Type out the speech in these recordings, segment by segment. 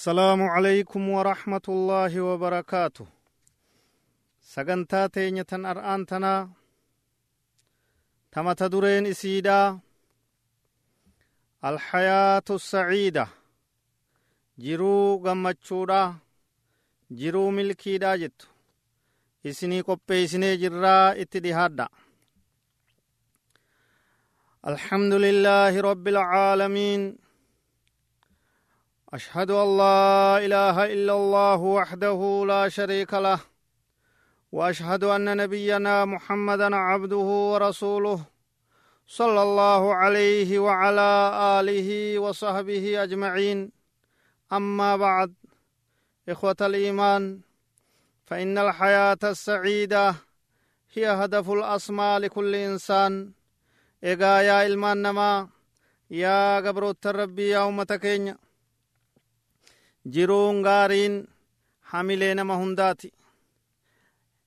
السلام عليكم ورحمة الله وبركاته. سجنتا تينية أرآنتنا تما تدرين إسيدا الحياة السعيدة jiruu gammachuudha jiruu milkiidha jettu isinii qopheeysinee jirraa itti dhihaadha الحمد لله رب العالمين أشهد أن لا إله إلا الله وحده لا شريك له وأشهد أن نبينا محمدا عبده ورسوله صلى الله عليه وعلى آله وصحبه أجمعين. أما بعد إخوة الإيمان فإن الحياة السعيدة هي هدف الأسمى لكل إنسان. إيغا يا إلمان نما يا قبر التربي يا أمة كينيا jiruun gaariin hamilee nama hundaati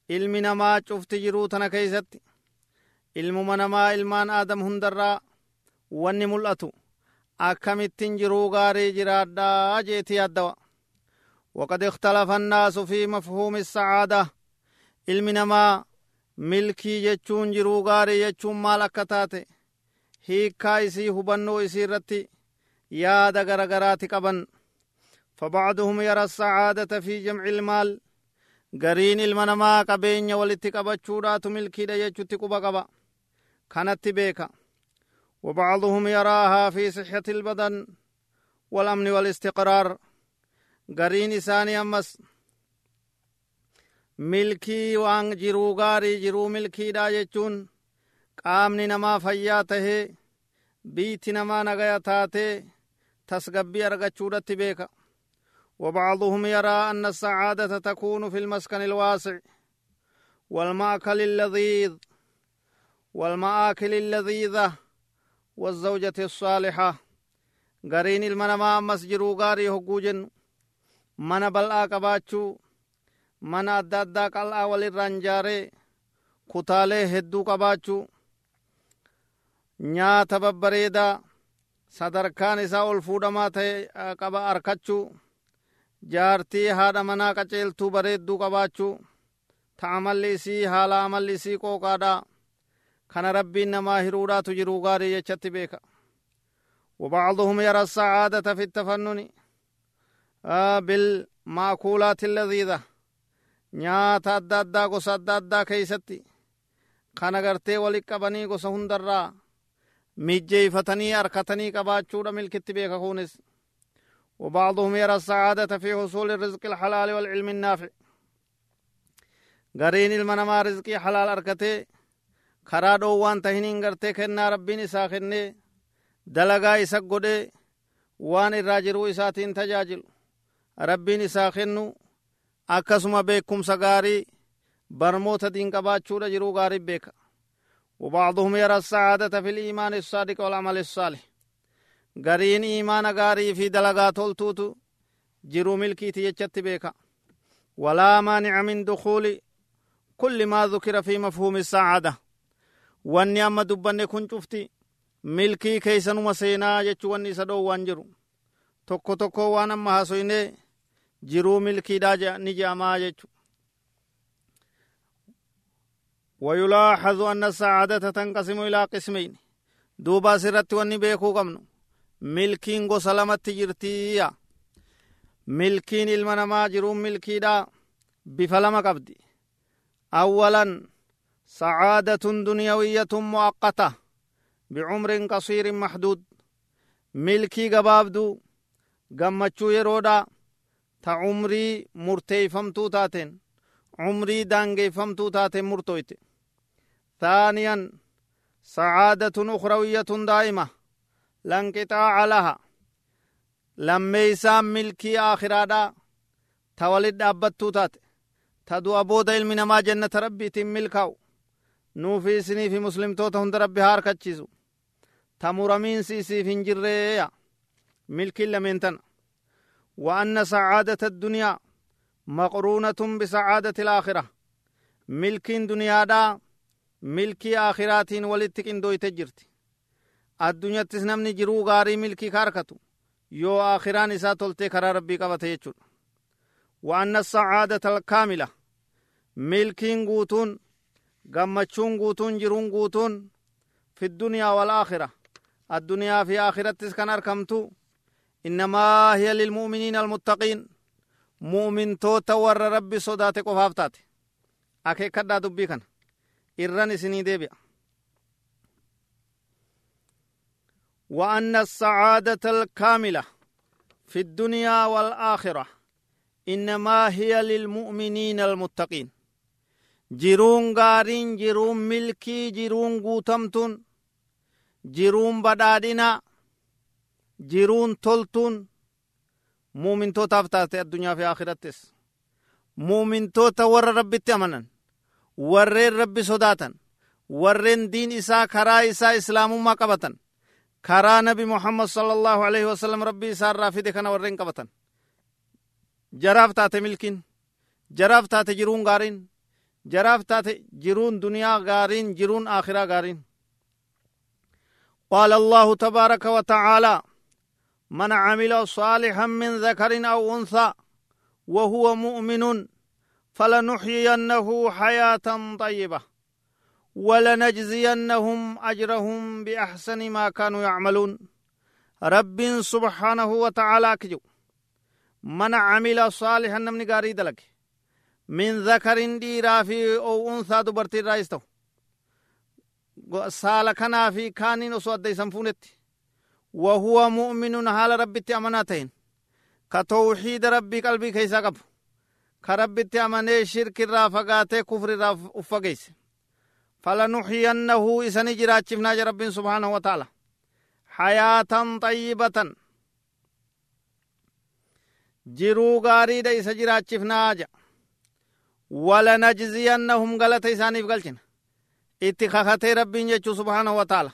ilmi namaa cufti jiruu tana keeysatti ilmuma namaa ilmaan aadam hundarraa wanni mul'atu akkamittin jiruu gaarii jiraadhaa jeeti yaaddawa وقد اختلف الناس في مفهوم السعادة المنما ملكي جتشون جرو غاري جتشون مال أكتاتي هيكا إسي هبنو إسي رتي يادا غرغراتي قبن فبعضهم يرى السعادة في جمع المال. قرين المنما قبين ولتقبتشورات ملكي دجتشت قبا قبا كانت بيكا. وبعضهم يراها في صحة البدن والأمن والاستقرار. قرين إساني أمس. milkii waan jiruu gaarii jiruu milkiidha jechuun qaamni namaa fayyaa tahee biitti namaa nagaya taatee tasgabbii argachuudhatti beeka وبعضهم يرى أن السعادة تكون في المسكن الواسع والمأكل اللذيذ والمآكل اللذيذة والزوجة الصالحة. قرين المنما مسجرو غاري هقوجن. من بلآ قباتشو من أدى أدى قلعا وللرنجاري kutaalee hedduu qabaachuu nyaata babbareedaa sadarkaan isaa ol fuudhamaa ta'e qaba jaartii haadha manaa qaceeltuu bareedduu qabaachuu ta amalli isii haala amalli isii qooqaadha kana rabbiin namaa hiruudhaatu jiruu gaarii jechatti beeka وبعضهم يرى السعادة في التفنن آه بالمأكولات اللذيذة nyaata adda addaa gosa adda addaa keeysatti kana gartee walit qabanii gosa hundarraa mijjeeyfatanii harkatanii qabaachuudha milkitti beeka kunis وبعضهم يرى السعادة في حصول الرزق الحلال والعلم النافع غرين المنما رزقي حلال أركته karaa dhoowwaan tahiniin gartee kennaa rabbiin isaa kennee dalagaa isa godhee waan irraa jiruu isaatiin tajaajilu rabbiin isaa kennu akkasuma beekumsa gaarii barmoota diin qabaachuudha jiruu gaarii beeka وبعضهم يرى السعادة في الإيمان الصادق والعمل الصالح gariin iimaana gaarii fi dalagaa toltuutu jiruu milkiiti jechatti beeka walaa maanica min dukuuli kulli maa dhukira fi mafhuumi saacada wanni amma dubbanne kun cufti milkii keeysanuma seenaa jechu wanni isa dhoowwan jiru tokko tokko waan amma hasoyne jiruu milkiidha ni je'amaa jechu ويلاحظ أن السعادة تنقسم إلى قسمين دوبا سرت وني بيكو قمنو milkiin gosa lamatti jirtiya milkiin ilma namaa jiruun milkiidha bifa lama qabdi awwalan sacaadatun dunyawiyyatun mu'aqqata bicumrin qasiirin maxduud milkii gabaabdu gammachuu yeroodha ta cumrii murteeyfamtuu taateen cumrii daangeeffamtuu taateen murtoyte ثانيا سعادة أخروية دائمة لا انقطاع لها lammeeysaan milkii aakhiraadha ta walit dhaabbattuu taate ta du'a booda ilmi namaa jannata rabbiitiin milkaa'u nuufi isinii fi muslimtoota hunda rabbi haa harkachiisu ta muramiinsi isiif hin jirreeya milkiin lameen tana wa anna sacaadata addunyaa maqruunatun bisacaadati alaakhira milkiin duniyaadhaa milkii aakhiraatiin walitti qindooyte jirti addunyattis namni jiruu gaarii milkii ka harkatu yoo aakhiraan isaa toltee karaa rabbii qabate jechuudha. وأن السعادة الكاملة ملكين قوتون قمتشون قوتون جرون قوتون في الدنيا والآخرة الدنيا في آخرة تسكن أركمتو إنما هي للمؤمنين المتقين مؤمن توتا ور ربي صداتي قفافتات أكي كدا دبي كان إرن سني وأن السعادة الكاملة في الدنيا والآخرة إنما هي للمؤمنين المتقين. جيرون غارين جيرون ملكي جيرون قوتمتون جيرون بدادنا جيرون تلتون مؤمن توتا فتاتي الدنيا في آخرتس مؤمن توتا ور ربي تأمنا ورين ربي صداتا ورين دين إسا كرا إسا نبي محمد صلى الله عليه وسلم ربي إسا رافد كان ورين قبتا jaraaf taate milkin jaraaf taate jiruun gaariin jaraaf taate jiruun duniyaa gaariin jiruun akhiraa gaariin قال الله تبارك وتعالى من عمل صالحا من ذكر أو انثى وهو مؤمن فلنحيينه حياه طيبه ولنجزينهم أجرهم بأحسن ما كانوا يعملون. رب سبحانه وتعالى كجو. من عمل صالحا نمني غاري دلك من ذكر ديرا في أو انثى دبرتي رايستو سال كنا في كانين ادي سنفونت وهو مؤمن حال ربي اماناتين كتوحيد ربي قلبي كيسا قب كربي امانه شرك را فقاته كفر را فلنحيينه اسني جراچفنا رب سبحانه وتعالى حياة طيبة jiraachifnaa ja walanajziyannahum galata isaaniif galchina itti kakatee rabbiin jechuu subhaanahu wa taala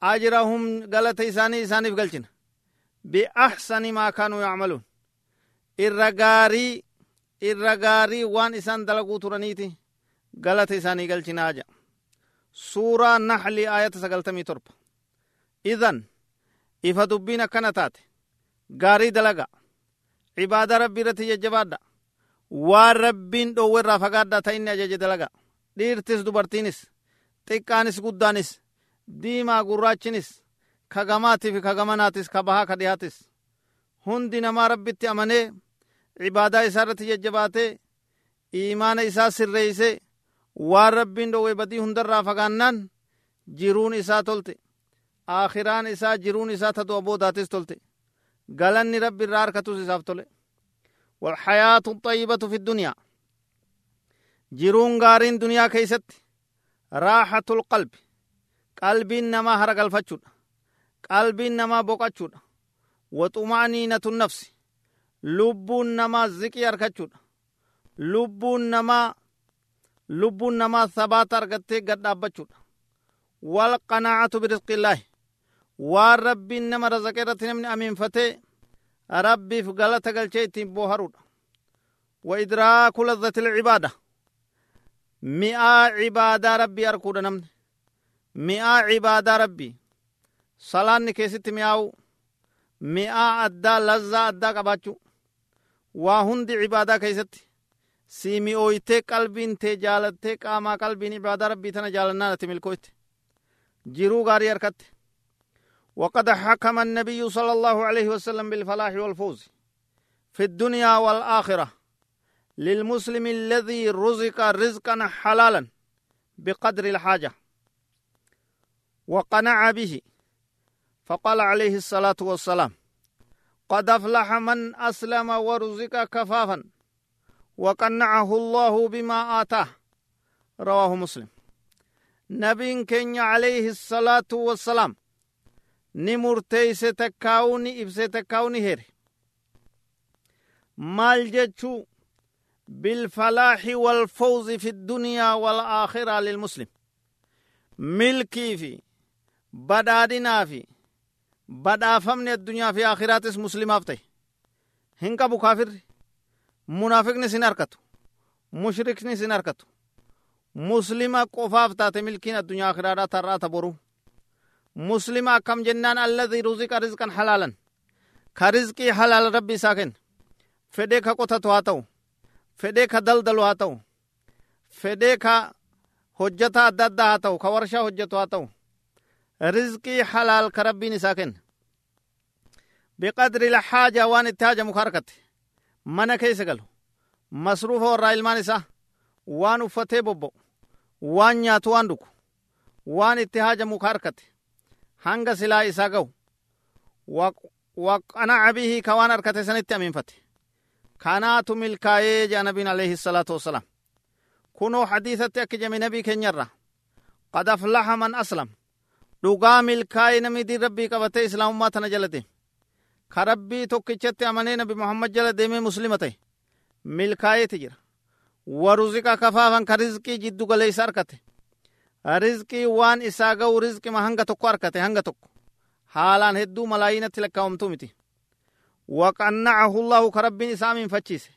ajrahum galata isaanii isaaniif galchina biaxsani maa kaanuu yacmaluun irra gaarii irra gaarii waan isaan dalaguu turaniiti galata isaanii galchinaa ja suuraa naxli aayata sagaltamii torba idan ifa dubbiin akkana taate gaarii dalaga cibaada rabbii irratti jajjabaadha waan rabbiin dhoowwe irraa fagaadha ta inni ajaje dalaga dhiirtis dubartiinis xiqqaanis guddaanis diimaa gurraachinis ka gamaatiif ka gamanaatis ka bahaa ka dhihaatis hundi namaa rabbitti amanee cibaadaa isaa irratti jajjabaatee iimaana isaa sirreeyse waan rabbiin dhowweebatii hundarraa fagaannaan jiruun isaa tolte. Aakhiraan isaa jiruun isaa tatu abbootaattis tolte. Galanni rabbi irraa harkatus isaaf tole. Walxayaatu xayyibatu fi duniyaa jiruun gaariin duniyaa keeysatti. Raaxatul qalbi. Qalbiin namaa hara galfachuudha qalbiin namaa boqachuudha. Waxumaaniinatu nafsi. Lubbuun namaa ziqii harkachuudha. Lubbuun namaa lubbuun namaa sabaata argattee gad dhaabbachuudha. Wal qanaacatu birisqillaahi. Waan rabbiin nama razaqe irratti namni amiinfatee rabbiif galata galchee ittiin booharuudha. Wa idraaku lazzatil cibaada. Mi'aa cibaadaa rabbii arkuudha namni. Mi'aa cibaadaa rabbii. Salaanni keessatti mi'aawu. Mi'aa addaa lazzaa addaa qabaachuu. Waa hundi cibaadaa keessatti. Sii mi'ooytee qalbiin tee jaalattee qaamaa qalbiin cibaadaa rabbii tana jaalannaan ati milkooyte jiruu gaarii harkatte وقد حكم النبي صلى الله عليه وسلم بالفلاح والفوز في الدنيا والآخرة للمسلم الذي رزق رزقا حلالا بقدر الحاجة وقنع به فقال عليه الصلاة والسلام قد أفلح من أسلم ورزق كفافا وقنعه الله بما آتاه. رواه مسلم. نبي كني عليه الصلاة والسلام. نمرتي ستكاوني إبستكاوني هير. مالجتش بالفلاح والفوز في الدنيا والآخرة للمسلم. ملكي في بدادنا في بدافمني الدنيا في آخرات اسم مسلم أفتي. هنك أبو كافر munaafiqni sin harkatu mushrikni sin harkatu muslima qofaaf taate milkiin addunyaa akhiraadhaa tarraa ta boruu muslima akkam jennaan alladhii ruziqa rizqan halaalan ka rizqii halaal rabbi isaa kenna fedhee ka qotatu haa ta'u fedhee ka daldalu haa ta'u fedhee ka hojjata adda addaa haa ta'u ka warshaa hojjetu haa ta'u rizqii halaal ka rabbiin isaa kenna biqadri lxaaja waan itti haajamu ka harkate mana keessa galu masruufa warraa ilmaan isaa waan uffatee bobba'u waan nyaatu waan dhugu waan itti haajamu ka harkate hanga silaa isaa ga'u waqanaca bihi ka waan harkate sanitti aminfate kanaatu milkaayee jea nabiin alayhi salaatu wasalaam kunoo hadiisatti akka jame nabii keenyarra qad aflaxa man aslam dhugaa milkaa'ee namni diin rabbii qabatee islaamummaa tana jala deeme ka rabbii tokkichatti amanee nabi muhammad jala deemee muslima ta'e milkaayeeti jira waruziqa kafaafan ka rizqii jiddu galeeysa harkate rizqii waan isaa ga'u rizqima hanga tokko harkate hanga tokko haalaan hedduu malaayinatti lakkaawamtuu miti waqannacahu llahu ka rabbiin isaa minfachiise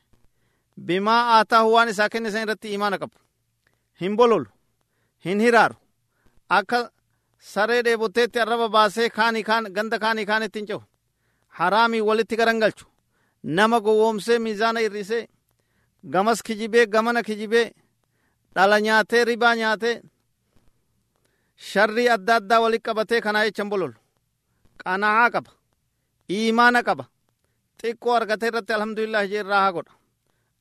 bimaa aataahu waan isaa kenne san irratti imaana qabu hin bololu hin hiraaru akka saree dheebotteetti arraba baasee kaanii kaan ganda kaanii kaanitti hin cehu haraamii walitti garangalchu nama gowwoomsee miizaana irrisee gamas kijibee gamana kijibee dhala nyaatee ribaa nyaatee sharrii adda addaa walit qabatee kanaa jechan bololu qana'aa qaba iimaana qaba xiqqoo argate irratti alhamdulillah jee irraa haa godha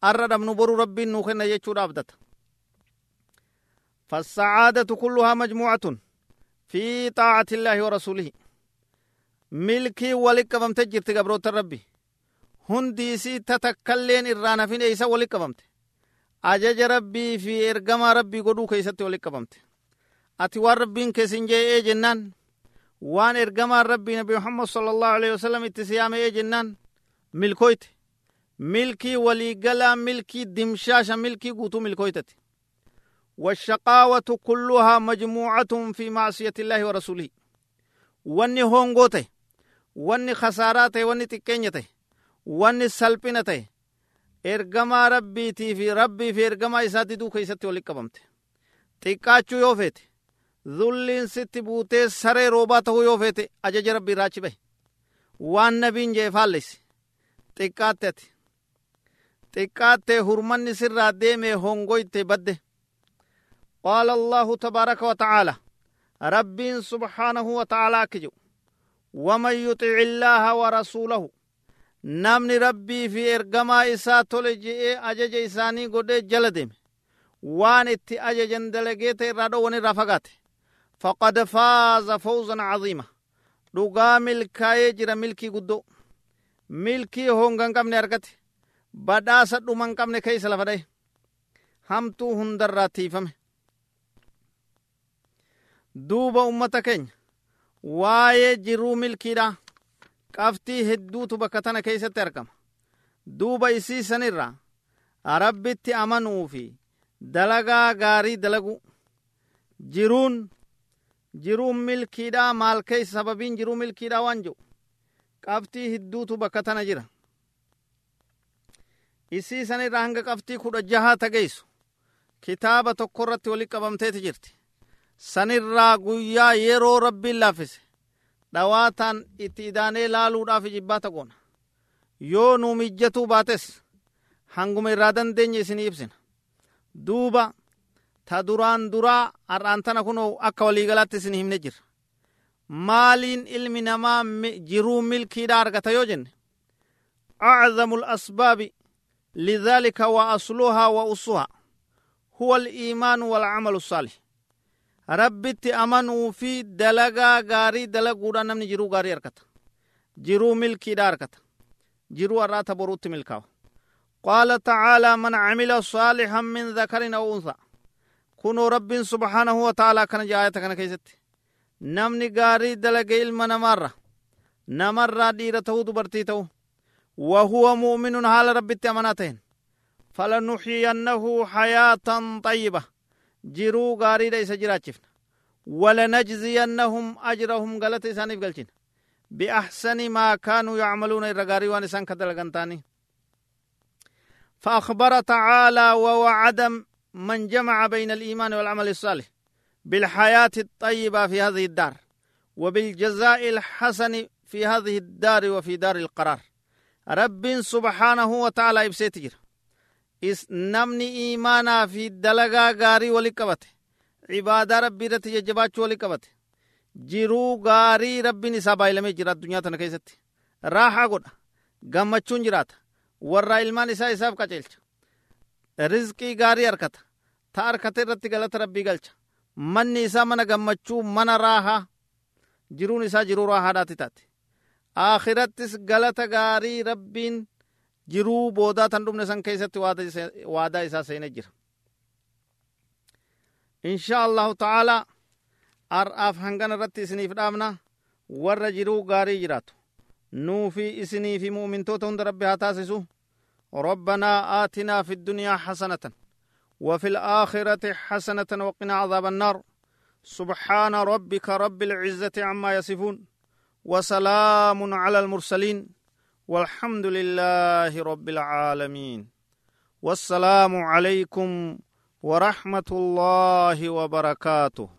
arra dhabnu boru rabbiin nuu kenna jechuudha abdata فالسعادة كلها مجموعة في طاعة الله ورسوله ملكي ولك فمت جرت قبروت ربي هندي سي تتكلين إرانا فين إيسا ولك فمت أجج ربي في إرقما ربي قدو كيست ولك فمت أتي وربين كيسن جي جنان وان إرقما ربي نبي محمد صلى الله عليه وسلم اتسيام إيه جنان ملكويت ملكي ولي قلا ملكي دمشاشا ملكي قوتو ملكويتتي والشقاوة كلها مجموعة في معصية الله ورسوله wanni khasaaraa ta'e wanni xiqqeenya ta'e wanni salphina ta'e ergamaa rabbiitii fi rabbii fi ergamaa isaa diduu keessatti walitti qabamte xiqqaachuu yoo feete zulliin sitti buutee saree roobaa ta'uu yoo feete ajaja rabbii raachi bahe waan nabiin jee faalleysi xiqqaatte ati xiqqaatte hurmanni sirraa deemee hongoyte badde qaala allahu tabaaraka wa ta'aala rabbiin subhaanahu wa ta'aalaa akki jedhu ومن يطع الله ورسوله نمني ربي في ارغما إسا تولجئ أجج إساني قد جلدم وان اتي أججن دلقيت رادو وني رفقات فقد فاز فوزا عظيما dhugaa milkaa'ee jira milkii guddoo milkii hongan qabne argate badhaasa dhuman qabne keeysa lafa dhaye hamtuu hundarraa tiifame duuba ummata keenya waa'ee jiruu milkiidha qabxii hedduutu bakka tana keessatti argama duuba isii sanirraa rabbitti amanuu fi dalagaa gaarii dalagu jiruun jiruun milkiidha maal keessa sababiin jiruu milkiidha waan jedhu qabxii hedduutu bakka tana jira isii sanirraa hanga qabxii kudha jahaa tageessu kitaaba tokko irratti walitti qabamteeti jirti sanirraa guyyaa yeroo rabbiin laaffise dhawaataan itti idaanee laaluudhaaf jibbaata goona yoo nu mijjatuu baates hanguma irraa dandeenye isinii ibsina duuba ta duraan duraa har'aan tana kunoo akka waliigalaatti isin himne jira maaliin ilmi namaa jiruu milkiidha argata yoo jenne أعظم الأسباب لذلك وأصلها وأصها هو الإيمان والعمل الصالح rabbitti amanuu fi dalagaa gaarii dalaguudha namni jiruu gaarii argata jiruu milkiidha argata jiruu har'aata boruutti milkaawa qaala tacaalaa man camila saalixan min dakarin aw unsa kunoo rabbiin subhaanahu wa akkana jaayata kana keessatti namni gaarii dalage ilma namaarra namarraa dhiira ta'uu dubartii ta'u mu'minun haala rabbitti amanaa ta'en falanuxyiyannahu hayaatan xayyiba jiruu gaariidha isa jiraachifna walanajziyannahum ajrahum galata isaaniif galchina yacmaluuna irra gaarii waan isaan ka dalagan taanii فأخبر تعالى ووعد من جمع بين الإيمان والعمل الصالح بالحياة الطيبة في هذه الدار وبالجزاء الحسن في هذه الدار وفي دار القرار رب سبحانه وتعالى إبسيت جرا إس نمني إيمانا في دلقا غاري ولقبته عبادة ربي رتي ججبات ولقبته jiruu gaarii rabbiin isaa baay'ilamee jira addunyaa tana keessatti raahaa godha gammachuun jiraata warraa ilmaan isaa isaaf qaceelcha rizqii gaarii harkata ta harkata irratti galata rabbii galcha manni isaa mana gammachuu mana raahaa jiruun isaa jiruu raahaadhaati taate akhirattis galata gaarii rabbiin jiruu boodaa tan dhumne san keessatti waadaa isaa seene jira insha allahu ta'aalaa ar'aaf hangana irratti isiniif dhaabna warra jiruu gaarii jiraatu nuu fi isinii fi mu'mintoota hunda rabbi haa taasisu ربنا آتنا في الدنيا حسنة وفي الآخرة حسنة وقنا عذاب النار سبحان ربك رب العزة عما يصفون وسلام على المرسلين والحمد لله رب العالمين. والسلام عليكم ورحمة الله وبركاته.